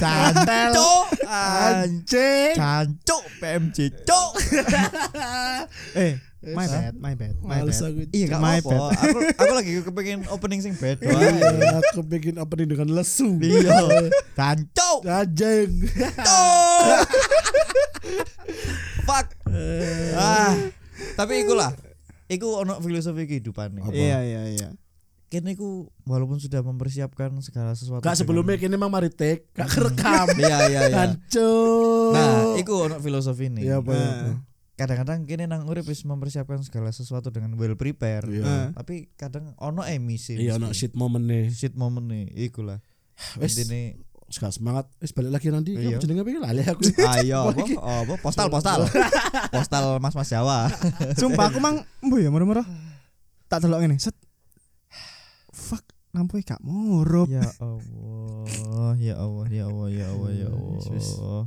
Jancuk. Anjing. Jancuk PMJ cuk. Eh, my bad, my bad, my Males bad. aku. Iya gak My apa. Aku aku lagi kepengen opening sing bad wae. Iya, Aku bikin opening dengan lesu. Iya. Anjing. Cuk. Fuck. Ah. Tapi iku lah. Iku ono filosofi kehidupan nih. Iya, iya, iya. Kene iku walaupun sudah mempersiapkan segala sesuatu. Gak sebelumnya kini emang mari take, gak kerekam. dengan- Iya iya iya. Hancur. Nah, iku ono filosofi nih. Iya, ya? Nah. Kadang-kadang kini nang urip wis mempersiapkan segala sesuatu dengan well prepare. Iya. Nah. Tapi kadang ono emisi. Iya, ono shit moment nih. shit moment nih. Iku lah. Wes. Intine Sekarang semangat. Wes balik lagi nanti. Iya. Iya. Jenenge apa? Lali aku. ayo apa? Oh, apa? Postal postal. postal Mas-mas Jawa. Sumpah aku mang mbuh ya moro-moro. Tak delok ngene, set. Lampu gak murup. ya Allah, ya Allah, ya Allah, ya Allah, ya. Allah.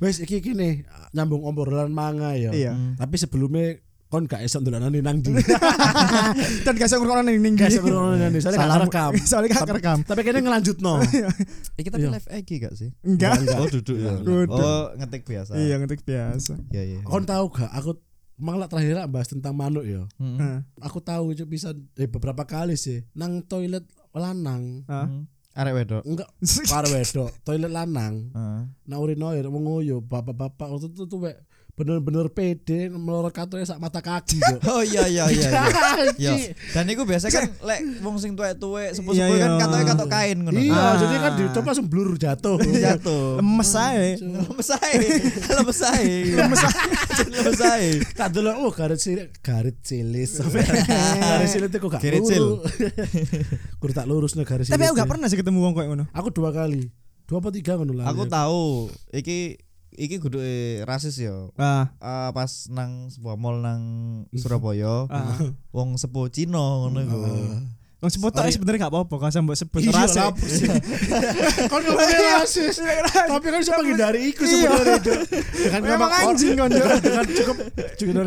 Wes iki gini nyambung obrolan manga ya. Iya. Hmm. Tapi sebelumnya kon gak esok dolanan nang ndi. Dan gak iso ngrungokno ning ning. Gak esok nang ndi. Soalnya gak rekam. Soalnya gak kerekam. Tapi kayaknya ngelanjutno. Iki tapi Iya. live IG gak sih? Enggak. Oh duduk ya. Oh ngetik biasa. Iya, ngetik biasa. Iya iya. Kon tahu gak aku malah terakhir lah bahas tentang manuk ya. Hmm. Heeh. Aku tahu itu bisa eh beberapa kali sih nang toilet lanang. Hmm. Arek wedok. Enggak, para wedok, toilet lanang. Heeh. Nah urinoir menguyu bapak-bapak waktu itu tuh wek bener-bener pede melorot katanya sak mata kaki kok. Oh iya iya iya. iya. Anjing. Dan iku biasa kan lek wong sing tuwek-tuwek sepuh-sepuh Iya, kan iya. katoke katok kain ngono. Iya, Ah. jadi kan dicoba langsung blur jatuh. Jatuh. Lemes ae. Lemes ae. Lemes ae. Lemes ae. Lemes ae. Oh garis cilik, garis cilis. garis cilik itu kok gak lurus. Kudu tak lurus nih garis Tapi aku gak pernah sih ketemu wong koyo ngono. Aku dua kali. Dua apa tiga ngono lah. Aku tahu iki iki kudu rasis yo. Ah, Eh, pas nang sebuah mall nang Surabaya, ah. wong sepuh Cina ngono iku. Wong sebut tok sebenarnya gak apa-apa kalau mbok sebut Iya, sih. Kan ngomongnya rasis. Tapi kan bisa menghindari iku Iya. sebenarnya itu. Dengan Memang anjing kan dengan, dengan cukup dengan,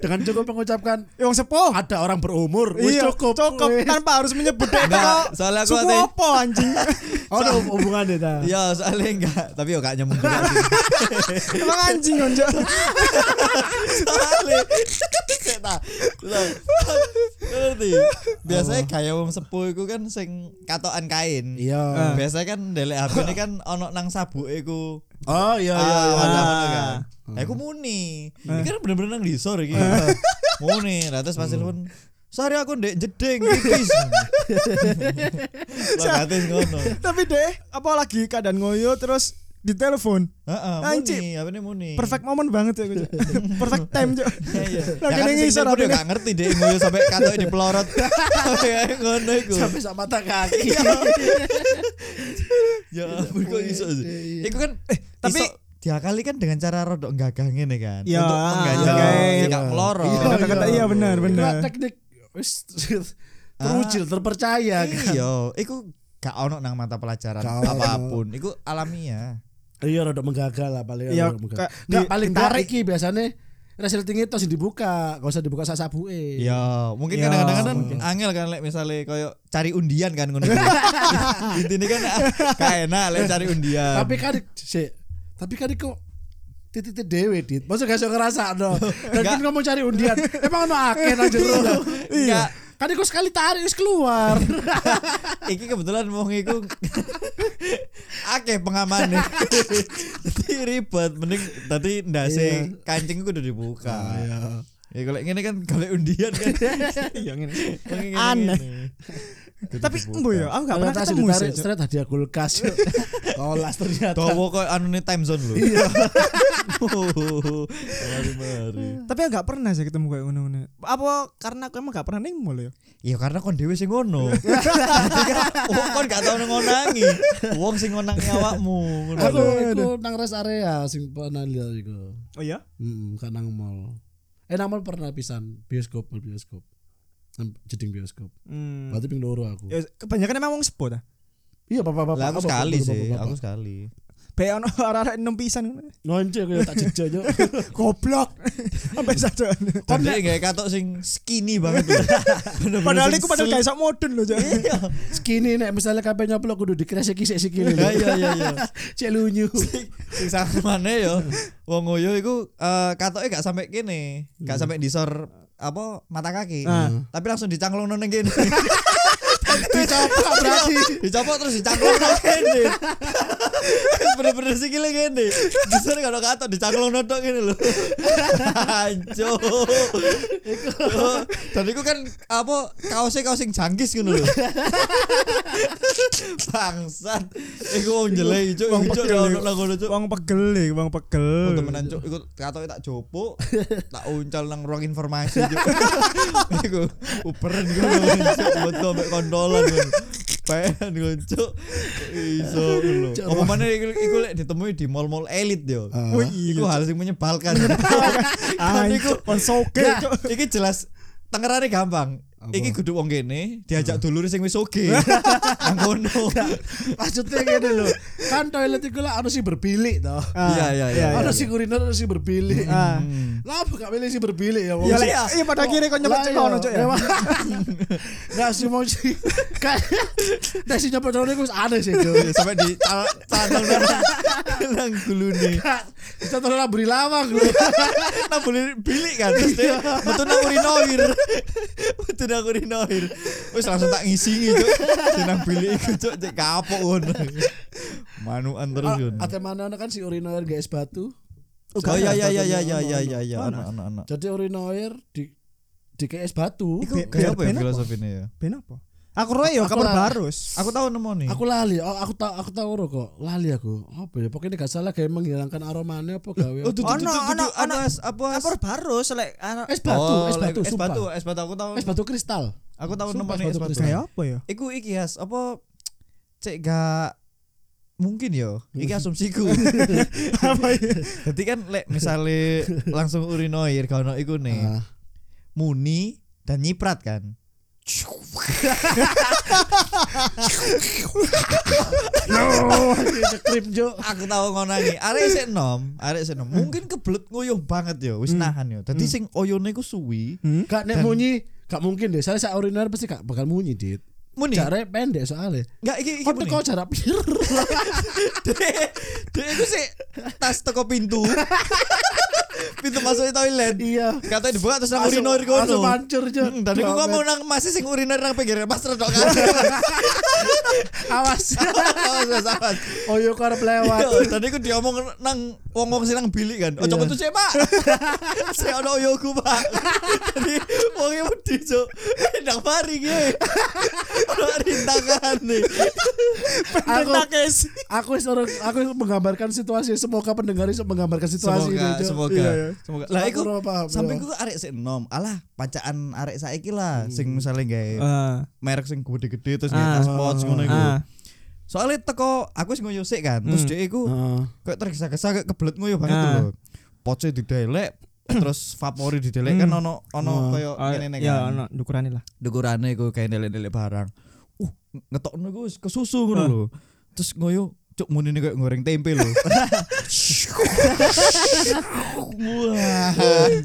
dengan cukup mengucapkan Wong sepuh. ada orang berumur wis Iya, cukup. cukup tanpa harus menyebut Enggak, kok. soalnya aku ate- apa anjing? Oh, ada hubungannya ta. Ya soalnya enggak, tapi yo gak nyambung. Emang anjing konco. Soalnya Ngerti? Biasanya kayak wong sepuh iku kan sing katokan kain. Iya. Biasanya kan ndelek HP ini kan ono nang sabuke iku. Oh iya iya. Ah, iya. mana kan. Nah, aku muni. Ini kan bener-bener nang disor iki. Muni, lah terus pas telepon Sorry aku ndek jeding tipis. Lah ngono. Tapi deh, apa lagi keadaan ngoyo terus ditelepon. Heeh, Anjing. muni, apa ini muni. Perfect moment banget ya gue. Perfect time, Cuk. Iya, iya. Ya kan ngisor telepon HP yo gak ngerti deh ngoyo sampai katoke dipelorot. Ngono iku. Sampai sak mata kaki. Ya ampun kok iso sih. Iku kan eh tapi- diakali kan dengan cara rodok gagah ngene kan. Ya, Untuk mengganjal iya. tidak melorot. Iya, Kata-kata iya benar, benar. teknik wis terucil terpercaya kan. Iya, iku gak ono nang mata pelajaran apa pun. Iku alamiah. Iya rada menggagal lah paling Iya, rada menggagal. kayak Nggak di- paling tarik iki biasanya Resel tinggi tos dibuka, gak usah dibuka sak sabuke. Ya, mungkin Ya, kadang-kadang kan mungkin. angel kan lek misale koyo cari undian kan ngono. Intine kan gak enak lek cari undian. Tapi kan sih, tapi kan kok titik dewe dit. Masa gak iso ngerasa no. Dan kan ngomong cari undian. Emang ono akeh nang jero. Kan sekali tarik wis keluar. Iki kebetulan wong iku akeh pengamane. Jadi ribet mending tadi ndase kancing kudu dibuka. Iya. Ya kalau ngene kan golek undian kan. Iya ngene. Wong Aneh. Tapi embo ya, aku gak pernah ketemu sih. straight hadiah kulkas. Kolas ternyata. Dawa kok anu nih time zone lho. Iya. Tapi aku gak pernah sih ketemu kayak ngono-ngono. Apa karena aku emang gak pernah ning mall ya? Ya karena kon dhewe sing ngono. Jadi kan wong kon gak tau ngonangi. Wong sing ngonangi awakmu. Aku nang rest area sing pernah lihat iku. Oh iya? Hmm, kan nang mall. Eh mall pernah pisan bioskop, bioskop. Jeding bioskop. Hmm. Berarti ping loro aku. Ya, kebanyakan emang wong sepo ta. Iya, bapak-bapak. Lah aku sekali sih, aku sekali. Be ono arek enom pisan. Nonce aku tak jejak yo. Goblok. Sampai satu. Kan dia kayak katok sing skinny banget. Bener-bener Padahal iku padahal gak iso modern lho, Cok. Iya. Skinny nek misalnya kabeh nyoplok kudu dikresek sik sikile. Iya iya iya iya. Cek lunyu. Sing sakmane yo. Wong ngoyo iku eh katoke gak sampai kene, gak sampai disor apa mata kaki. Ah. Tapi langsung dicangklong nang kene. Dicopot berarti. Dicopot terus dicangklong nang kene. Bener-bener sikile kene. Disor kalau katok dicangklong nodok kene lho. Anjo. Dan iku kan apa kaosnya kaos sing janggis ngono lho. Bangsat. Iku wong jelek cuk, Wong cuk pegel, ono nang ngono cuk. Wong pegel wong pegel. Temenan cuk, iku katoke tak jopo, tak uncal nang ruang informasi cuk. iku uperen iku cuk, betul mek kondolan Pengen cuk. Iso lho. Apa mana iku, iku lek ditemui di mall-mall elit yo. Ah. Iku hal sing menyebalkan. Ah, Kan iku soge, Gak. Cok. iki jelas tengerane gampang. Iki kudu wong kene diajak dulur sing wis oke. Ngono. Maksudnya ngene lho. Kan toilet iku lah, ono sing berbilik to. Ah. Iya iya iya. Ono iya, sing iya. urinal ono sing berbilik. Hmm. Ah. Lah apa gak milih sing berbilik ya wong. Iya iya. iya pada oh, kiri kok nyepet cekono cuk ya. Enggak sih mau si kayak sing nyepet cekono wis aneh sih itu. Sampai di tanggal nang gulune. Kita terus beri lawang lho. Nang bilik kan Betul metu nang urinal. Betul ngono aku Rino. Wis langsung tak ngisi gitu. Senang pilih itu cuk cek kapok ngono. Manuan terus ah, ngono. Ada mana kan si urinoir es batu. Oh iya iya iya, iya iya iya iya iya iya iya anak-anak. Jadi urinoir di di es batu. Iku, kayak apa ya filosofinya ya? Ben apa? Aku roe yo Aku kabar barus. Aku tahu nemu nih. Aku lali, oh, aku tahu aku tahu kok. Lali aku. Apa ya? Pokoknya gak salah kayak menghilangkan aromanya apa gawe. Oh, Ono, ono, ono. es- apa Kabar barus lek es batu, Oh, es batu, es batu, es batu aku tahu. Es batu kristal. Aku tahu nemu nih es batu kayak apa ya? Iku iki Has, apa cek gak mungkin yo. Iki asumsiku. Apa ya? Jadi kan lek misale langsung urinoir kalau iku nih. Muni dan nyiprat kan. No, krip jo. Aku tahu ngonangi. Arek sik enom, arek sik enom. Mungkin kebelet nguyuh banget yo, wis nahan yo. Dadi sing oyone iku suwi. Gak nek munyi, gak mungkin deh. Saya sak urinoir pasti gak bakal munyi, Dit. Muni. Jaraknya pendek soalnya. Enggak iki iki muni. teko jarak pir. Dek, dek iku sik tas teko pintu. pintu masuk toilet. Iya. Katanya dibuka terus nang urinoir kono. langsung hancur, Jo. Hmm, Dan aku ngomong nang masih sing urinoir nang pinggir pas redok kan. Awas. Awas, awas, awas. Oh yo karep lewat. Yo, Tadi aku diomong nang wong-wong sing nang bilik kan. Ojo Iya. metu sik, Pak. Saya ono oyoku, Pak. Jadi wong e wedi, Cuk. Nang mari ki. Ono rintangan nih. Aku Nakes. aku wis orang aku menggambarkan situasi semoga pendengar iso menggambarkan situasi Semoga, ini, semoga. Iya, iya. Semoga. Aku Lah paham, sampai yo. ku arek sik enom. Alah, pacaan arek saiki lah sing misalnya gawe Ah. merek sing gede-gede terus gawe Pouch ngono iku. Ah. Soalnya teko aku wis nguyuh sik kan. Terus Hmm. dhek iku kayak tergesa-gesa kayak kebelet nguyuh banget Ah. lho. Poce didelek terus vapori didelek kan Hmm. ono ono koyo ngene nih Ya ono dukurane lah. Dukurane iku kayak delek-delek barang. Uh, ngetokno iku kesusu ngono lho. Terus nguyuh cuk muni kayak goreng tempe lho. Wah,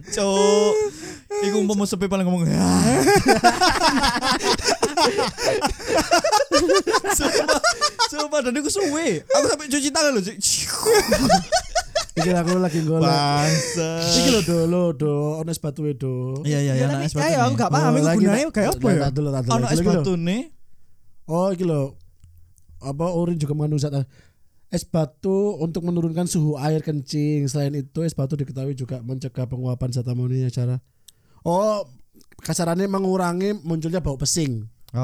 cuk. Iku umpama sepi paling ngomong. Sumpah, sumpah dan iku suwe. Aku sampai cuci tangan. Cuk. Iki aku lagi golek. Bangsa. Iki lho do lo do ono es batu e, do. Iya iya Ya iya. tapi es batu ayo aku gak paham iku lagi gunanya tak- kayak apa ya? tak dulu. Ono es Iki lho. batu nih. Oh, iki lho. Apa urin juga mengandung zat es batu untuk menurunkan suhu air kencing. Selain itu, es batu diketahui juga mencegah penguapan zat amonia cara Oh, kasarannya mengurangi munculnya bau pesing. Bau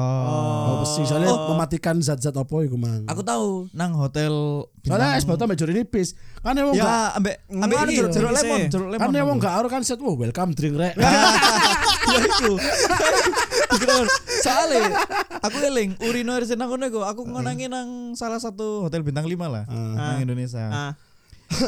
Oh. pesing soalnya Oh. mematikan zat-zat apa iku, Mang. Aku tahu nang hotel Soalnya es batu ambek jeruk nipis. Kan wong gak Ya, ambek ambek Anu, ini jeruk jeruk lemon, jeruk lemon. kan wong aku. gak kan set wah welcome drink rek. ya itu. Soalnya aku eling urinoir sing nang kono iku, aku ngonangi nang salah satu hotel bintang 5 lah Ah. nang Indonesia. Ah.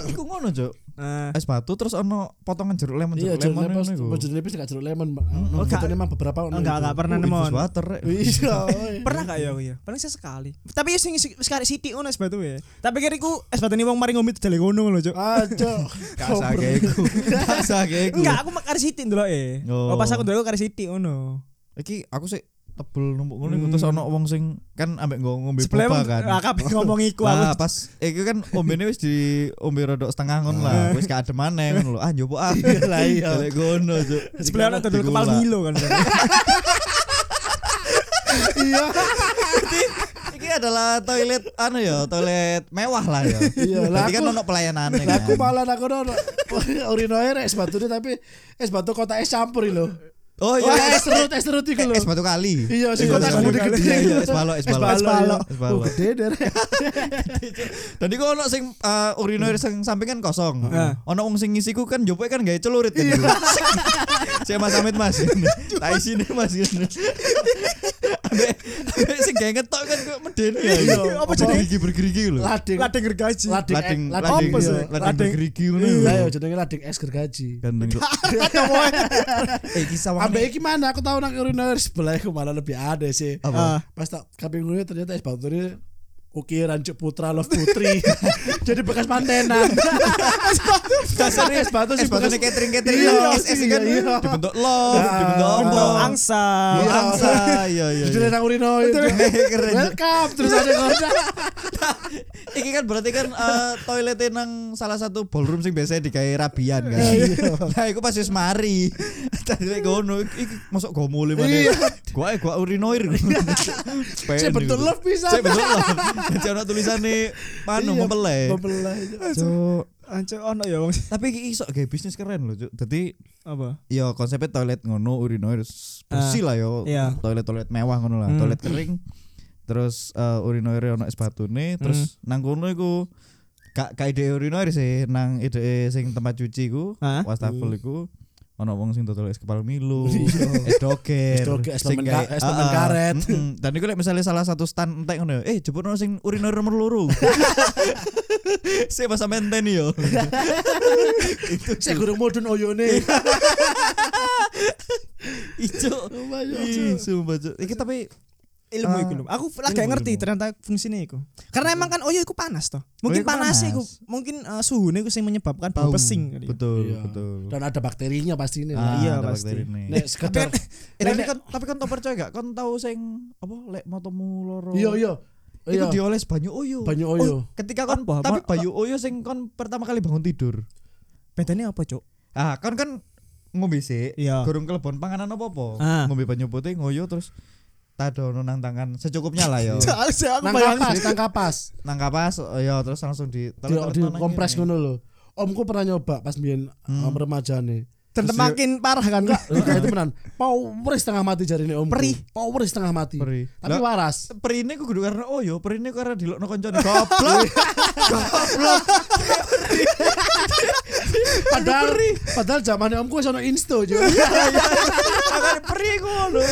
Iku ngono, Cuk. Eh, es batu terus ono potongan jeruk lemon Iya, jeruk jeruk lemon lemon, ngono iku. jeruk lemon gak jeruk lemon, Mbak. Ono Oh, gak- emang beberapa ono enggak enggak pernah Oh, nemu. water rek. Iya. oi. Pernah gak ya aku ya? Paling sekali. Tapi ya sing sekali sithik ngono es batu ya. Tapi kira iku es batu ni wong mari ngombe dale ngono lho, Cuk. Aja. Gak sake iku. Gak sake iku. Enggak, aku mak kari sithik ndelok e. Oh. Oh, pas aku ndelok kari sithik ngono. Iki aku sih tebel numpuk ngono iku terus ono wong sing kan ambek nggo ngombe boba kan. Ah, kabeh ngomong iku Lah aku. pas iki kan ombene wis di ombe rodok setengah ngono lah. Wis gak ada maneh ngono lho. Ah njopo ah. Lah iya. Lek ngono, Cuk. Sebelah ono dodol kepal. Milo kan. Iya. Iki adalah toilet anu ya, toilet mewah lah ya. Iya, lah kan aku- ono pelayanannya Lah aku kan. malah aku ono urinoir es batu tapi es batu kota es campur lho. Oh Oh, iya, es serut es serut iku lho. es batu kali. Iya, sing Iya, kota es gede gede. kali. Iya, es balok, es Es balok. balok. balok. Es Oh, balok. gede. Dan iku ono sing uh, urinoir sing samping kan kosong. Ono wong sing ngisi ku kan jopoke kan gawe celurit kan. Saya Mas Amit Mas. Tak isine Mas. Gawe ngetok kan kok medeni ya. Iya, Apa apa jadi bergerigi lho. Lading. Ladeng gergaji. Lading. Lading lading. lading lading Lading. bergerigi ngono. Lah ya jenenge lading es gergaji. Gandeng. Eh kisah Ambek iki mana aku tahu nang urinoir sebelah aku malah lebih ada sih. Ah. Pas tak kaping gue ternyata es batu ini ukiran Cuk Putra Love Putri. Jadi bekas mantenan. Dasarnya es batu sih bekas catering catering Iya, es es iya, kan iya. dibentuk love, Nah, dibentuk apa? Bentuk angsa. Iya, Iya. angsa, iya iya. Jadi iya. nang. Keren. Welcome terus ada korda. Iki kan berarti kan eh, toiletnya nang salah satu ballroom sing biasanya digawe rabian kan. Nah, iku pas wis mari. Tadi lek ngono iki masuk go mulai Iya. mana. Gua gua urinoir. Saya bentuk love bisa. Saya bentuk love. Jadi ono tulisane panu Iya, mempelai. Mempelai. Cuk. Anco ono ya wong. Tapi iki iso gawe bisnis keren loh, Cuk. Dadi Apa? ya konsepnya toilet ngono urinoir bersih lah yo. iya. Toilet-toilet mewah ngono lah, Hmm. toilet kering. Terus eh, urinoir ono batune, terus nang kono iku gak gak ide urinoir sih, nang ide sing tempat cuci ku, Hah? wastafel iku ono wong sing dodol es kepal Milo, Iya. es doger, Es doger, es sing permen gawe- ka- es Ah, permen ah. karet. Mm-mm. Dan iku lek misalnya salah satu stand entek ngono, eh jebut sing urinoir nomor loro. Saya masa menten yo. Saya gurung mudun oyone. Ijo. Ih, sumpah tapi ilmu Ah, iku lho. Aku lagi ilmu, ngerti ilmu. ternyata fungsinya iku. Karena emang kan oh iya iku panas toh. Mungkin iku panas panas. iku mungkin uh, suhunya iku sing menyebabkan bau pesing kali. ya. Betul, Iya. betul. Dan ada bakterinya pasti ini. Ah, iya, ada pasti. Nek sekedar Eh, tapi kan tapi kan tau percaya gak? Kon tahu sing apa lek motomu loro. Iya iya. Itu Iya. dioles banyu oyo. Banyu oyo. Ketika kon Apa? tapi banyu oyo sing kon pertama kali bangun tidur. Bedanya apa, Cuk? Ah, kon kan ngombe sik, Iya. gorong kelebon panganan apa-apa. Ah. Ngombe banyu putih ngoyo terus tadono nang tangan secukupnya lah yo. Nang kapas, nang kapas. nang kapas oh, yo terus langsung di Di, di kompres ngono lho. Omku pernah nyoba pas biyen Hmm. um, remajane. Dan makin parah kan? Enggak itu beneran. Power setengah mati jarine omku. Perih. Power setengah mati. Perih. Tapi waras. Perine ku kudu karena oyo, perine karena dilokno koncone goblok. Goblok. Padahal padahal zamane omku wis ono insto jo. Makane perih ku ngono.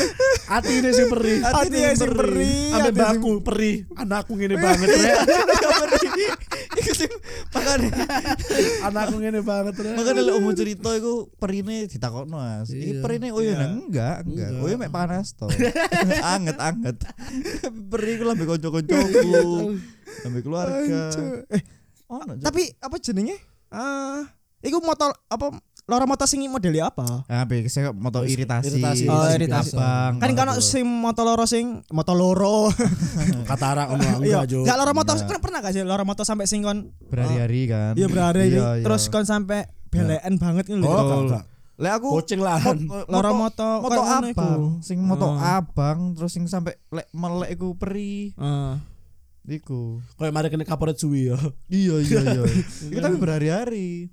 Atine sing perih. Atine Hati sing sing perih. Ambe hati sing- baku perih. Anakku ngene banget sing makane Anakku ngene banget rek. makane lek umum cerita iku perine ditakokno Mas. Iki Iya. perine oyo Iya. nang enggak, enggak. Enggak. Oyo mek panas to. anget anget. Perih ku lambe kanca-kancaku. Lambe keluarga. Eh, Ono, Cuk. tapi apa jenenge? Ah, iku motor apa loro motor sing modelnya apa? Ah, saya moto Terus iritasi. iritasi, Oh, Iritasi abang. Kan Betul. sing motor loro sing motor loro. Katarak ono Iya, enggak jo. enggak loro motor pernah gak sih loro motor sampai sing kon berhari-hari kan. Iya Iya, iya. terus kon sampai belekan banget gitu. Oh, Betul. enggak. Lek aku Kucing lah. mo- Loro moto moto ngono iku. abang, sing moto Oh. abang terus sing sampai lek melek iku perih. Heeh. Iku. Kayak mari kena kaporet suwi ya. Iya iya iya. Iku tapi berhari-hari.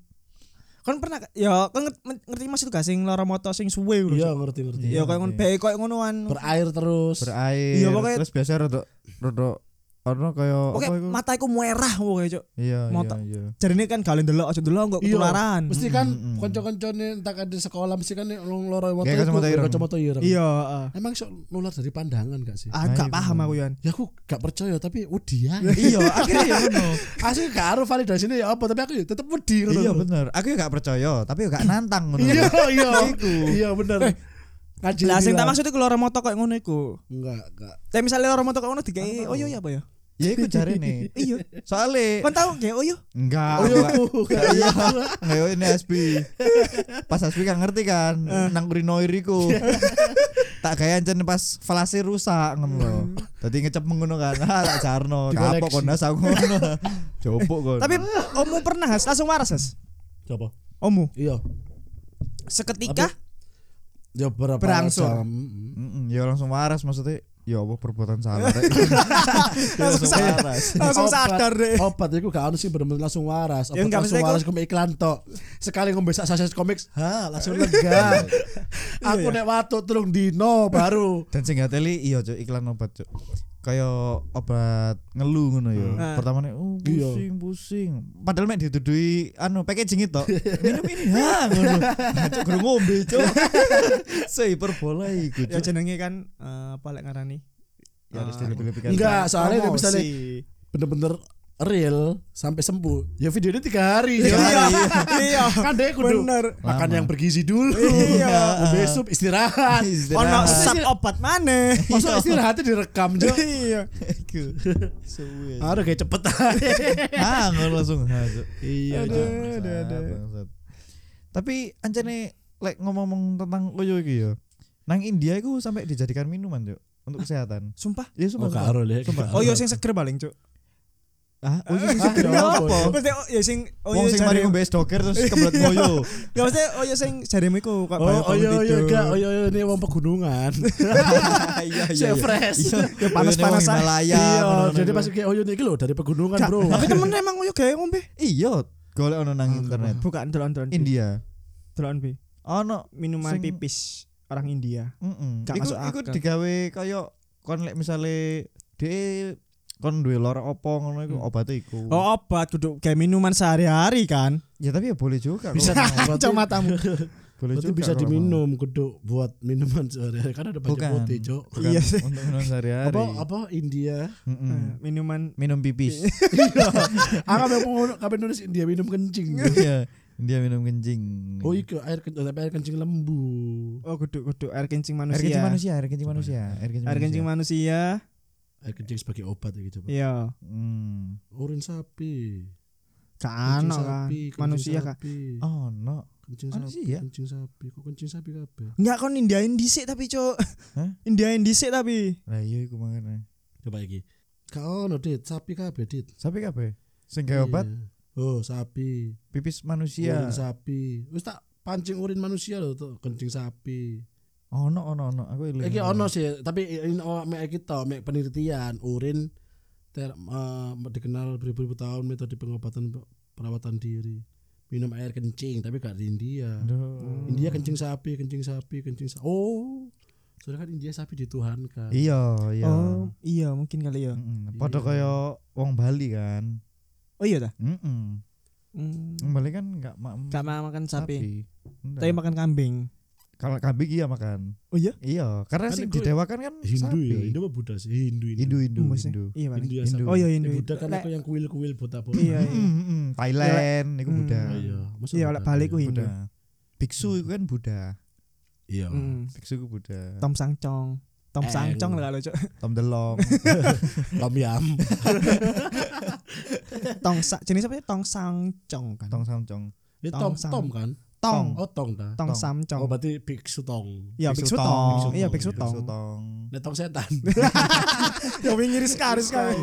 Kon pernah ya kon ngerti, ngerti maksud gak sing loro moto sing suwe lho. Iya ngerti ngerti. Ya kayak ngono bae koyo ngonoan. Berair terus. Berair. Iya, pokoknya- terus biasa rodok rodok ono kaya Oke, apa iku? mataku merah pokoke, Cuk. Iya, mata- iya, iya. Jarine kan galen delok aja delok kok Iya. ketularan. Mesti kan Mm, mm, mm. kanca-kancane entah kan di sekolah mesti kan long loro motor Kayak kacamata ireng. kacamata ireng. Iya, heeh. Emang sok nular dari pandangan gak sih? Ah, Nah, gak iku. paham aku Yan. Ya aku gak percaya tapi wedi ya. Iya, akhirnya ya ngono. Asli gak harus validasinya ya apa tapi aku ya tetep wedi ngono Iya lho. bener. Aku ya gak percaya, tapi ya gak nantang ngono. Iya iya. Iku. Iya bener. Ngaji Lah sing tak maksud iku loro moto koyo ngono iku. enggak enggak. Tapi misalnya loro moto koyo ngono dikei oh iya apa ya? Ya iku jarene. Iya. Soale Kan tau kayak oh iya. enggak. Oh iya gak iya. Ayo ini Aspi. Pas Aspi kan ngerti kan, nang urinoir iku. tak gaya ancen pas flase rusak ngono lho. Dadi ngecep ngono kan. Ah tak jarno. Kapok kon nas aku ngono. Jopok kon. Tapi omu pernah Has langsung waras Has. Coba. Omu Iya. seketika Ya berapa Berangsur. jam. Mm-mm, ya langsung waras maksudnya. Ya apa perbuatan salah rek. Ya Langsung sadar. waras. langsung Obat- sadar deh. Obat itu gak harus sih bener-bener langsung waras. Ya, Obat langsung waras ke iklan tok. Sekali ngombe sak saset komik, ha langsung lega. Aku nek watuk telung dino baru. Dan sing gateli iya cuk iklan obat cuk. Kayak obat ngelu ngono ya. Hmm. Pertama nih oh Iya. pusing pusing. Padahal mek ditudui anu packaging itu. Minum ini ha ngono. Nah, Cuk guru ngombe cuk. Sei hiperbola iku Ya jenenge kan eh, apa lek ngarani? Ya harus Ah. dilebih-lebihkan. Enggak, soalnya Promosi. misalnya bener-bener real sampai sembuh. Ya videonya tiga hari. Tiga Ya. hari. Iya. kan deh kudu Bener. makan Lama. yang bergizi dulu. Iya. Besok istirahat. Ono Istirahat. sub obat maneh. Masuk istirahatnya direkam Jo. Iya. Aduh kayak cepet Ah ngono langsung. Iya. Bangsat, bangsat. Tapi ancene lek ngomong-ngomong tentang koyo iki ya. Nang India iku sampai dijadikan minuman cuk untuk kesehatan. Sumpah. Ya Oh sumpah. gak sumpah. ya. Sumpah. Oh iya sing seger paling, Cuk. Ah, oh iya sing Ah, seger ya ya apa? Maksudnya oh ya sing oh iya sing mari ngombe doker terus kebelet ngoyo. Gak maksudnya oh ya sing jarimu iku kok Oh, banyak oh iya bangun iya tidur. gak, oh iya iya ini wong pegunungan. Iya Saya fresh. Iya, Ya, panas-panasan. Himalaya. Iya, jadi pas kayak oh iya ini lho dari pegunungan, Bro. Tapi temen emang oh kayak ngombe. Iya, golek ono nang internet. Bukan delon-delon. India. Delon bi. Ono Minuman Sing- pipis orang India. Heeh. Iku iku digawe kaya kon lek misale de kon duwe lara opo ngono iku Hmm. obatnya iku. Oh obat kudu kayak minuman sehari-hari kan. Ya tapi ya boleh juga. Bisa Cok matamu. boleh berarti juga bisa diminum kudu buat minuman sehari-hari kan ada banyak Bukan. putih, Cok. Bukan Iya sih. Untuk minum sehari-hari. Apa apa India? Mm-mm. Eh, Minuman Minum pipis. Ah kabeh mau kabeh nulis India minum kencing. Iya. Dia minum kencing. Oh iya air kencing tapi air kencing lembu. Oh kudu kudu air kencing Air manusia. kencing manusia, air kencing manusia, air kencing Air kencing manusia. Air kencing sebagai obat ya gitu, Pak. Iya. Hmm. Urin sapi. Kan Kencing kan. sapi, kencing Manusia kan. sapi. Oh no. Kencing Mana sapi, ya? kencing sapi. Kok kencing sapi kabeh? Enggak kon Indiain dhisik tapi, Cuk. Hah? Indiain dhisik tapi. Lah iya iku makane. Coba iki. Kau ono dit, sapi kabeh dit. Sapi kabeh. Sing gawe obat Iya. Oh, sapi. pipis manusia. Urin sapi. Wis tak pancing urin manusia lho tuh kencing sapi. Ono ono ono. Aku eling. Iki ono sih, tapi ini oh, mek iki to, mek penelitian urin ter, eh, dikenal beribu-ribu tahun metode pengobatan pe- perawatan diri. Minum air kencing tapi gak di India. Duh. India kencing sapi, kencing sapi, kencing sapi. Oh. Soalnya kan India sapi dituhankan. Iya, iya. Oh, iya mungkin kali ya. Padha Iya. kaya wong Bali kan. Oh iya dah. Heeh. Hmm. Wong Bali kan enggak ma Gak makan sapi, Enggak. tapi makan kambing. Kalau kambing iya makan. Oh iya? Iya, karena Kan sing iku didewakan kan Hindu sapi. ya, Hindu apa Buddha sih? Hindu Hindu. Hindu, Hindu? Hindu. Iya. Hindu ya Hindu. sapi. Oh iya Hindu. Buddha kan aku yang kuil-kuil Buddha Buddha. Iya, iya. Thailand iku Hmm. Buddha. Iya, Iya, balik ku Hindu. Biksu itu kan Buddha. Iya. Hmm. Biksu itu Buddha. Tom Sangcong. Tom Eh, Sangcong lah kalau. Tom Delong. Tom Yam. Tong sa jenis apa ya? Tong Sangcong kan. Tong Samcong. Itu Tong Tom. Tom kan? Tong. Oh Tong dah. Tong Tong. Samcong. Oh berarti biksu Tong. Iya, biksu tong. Iya, biksu Biksu tong. tong. Nek Tong setan. Ya wingi sekali sekali.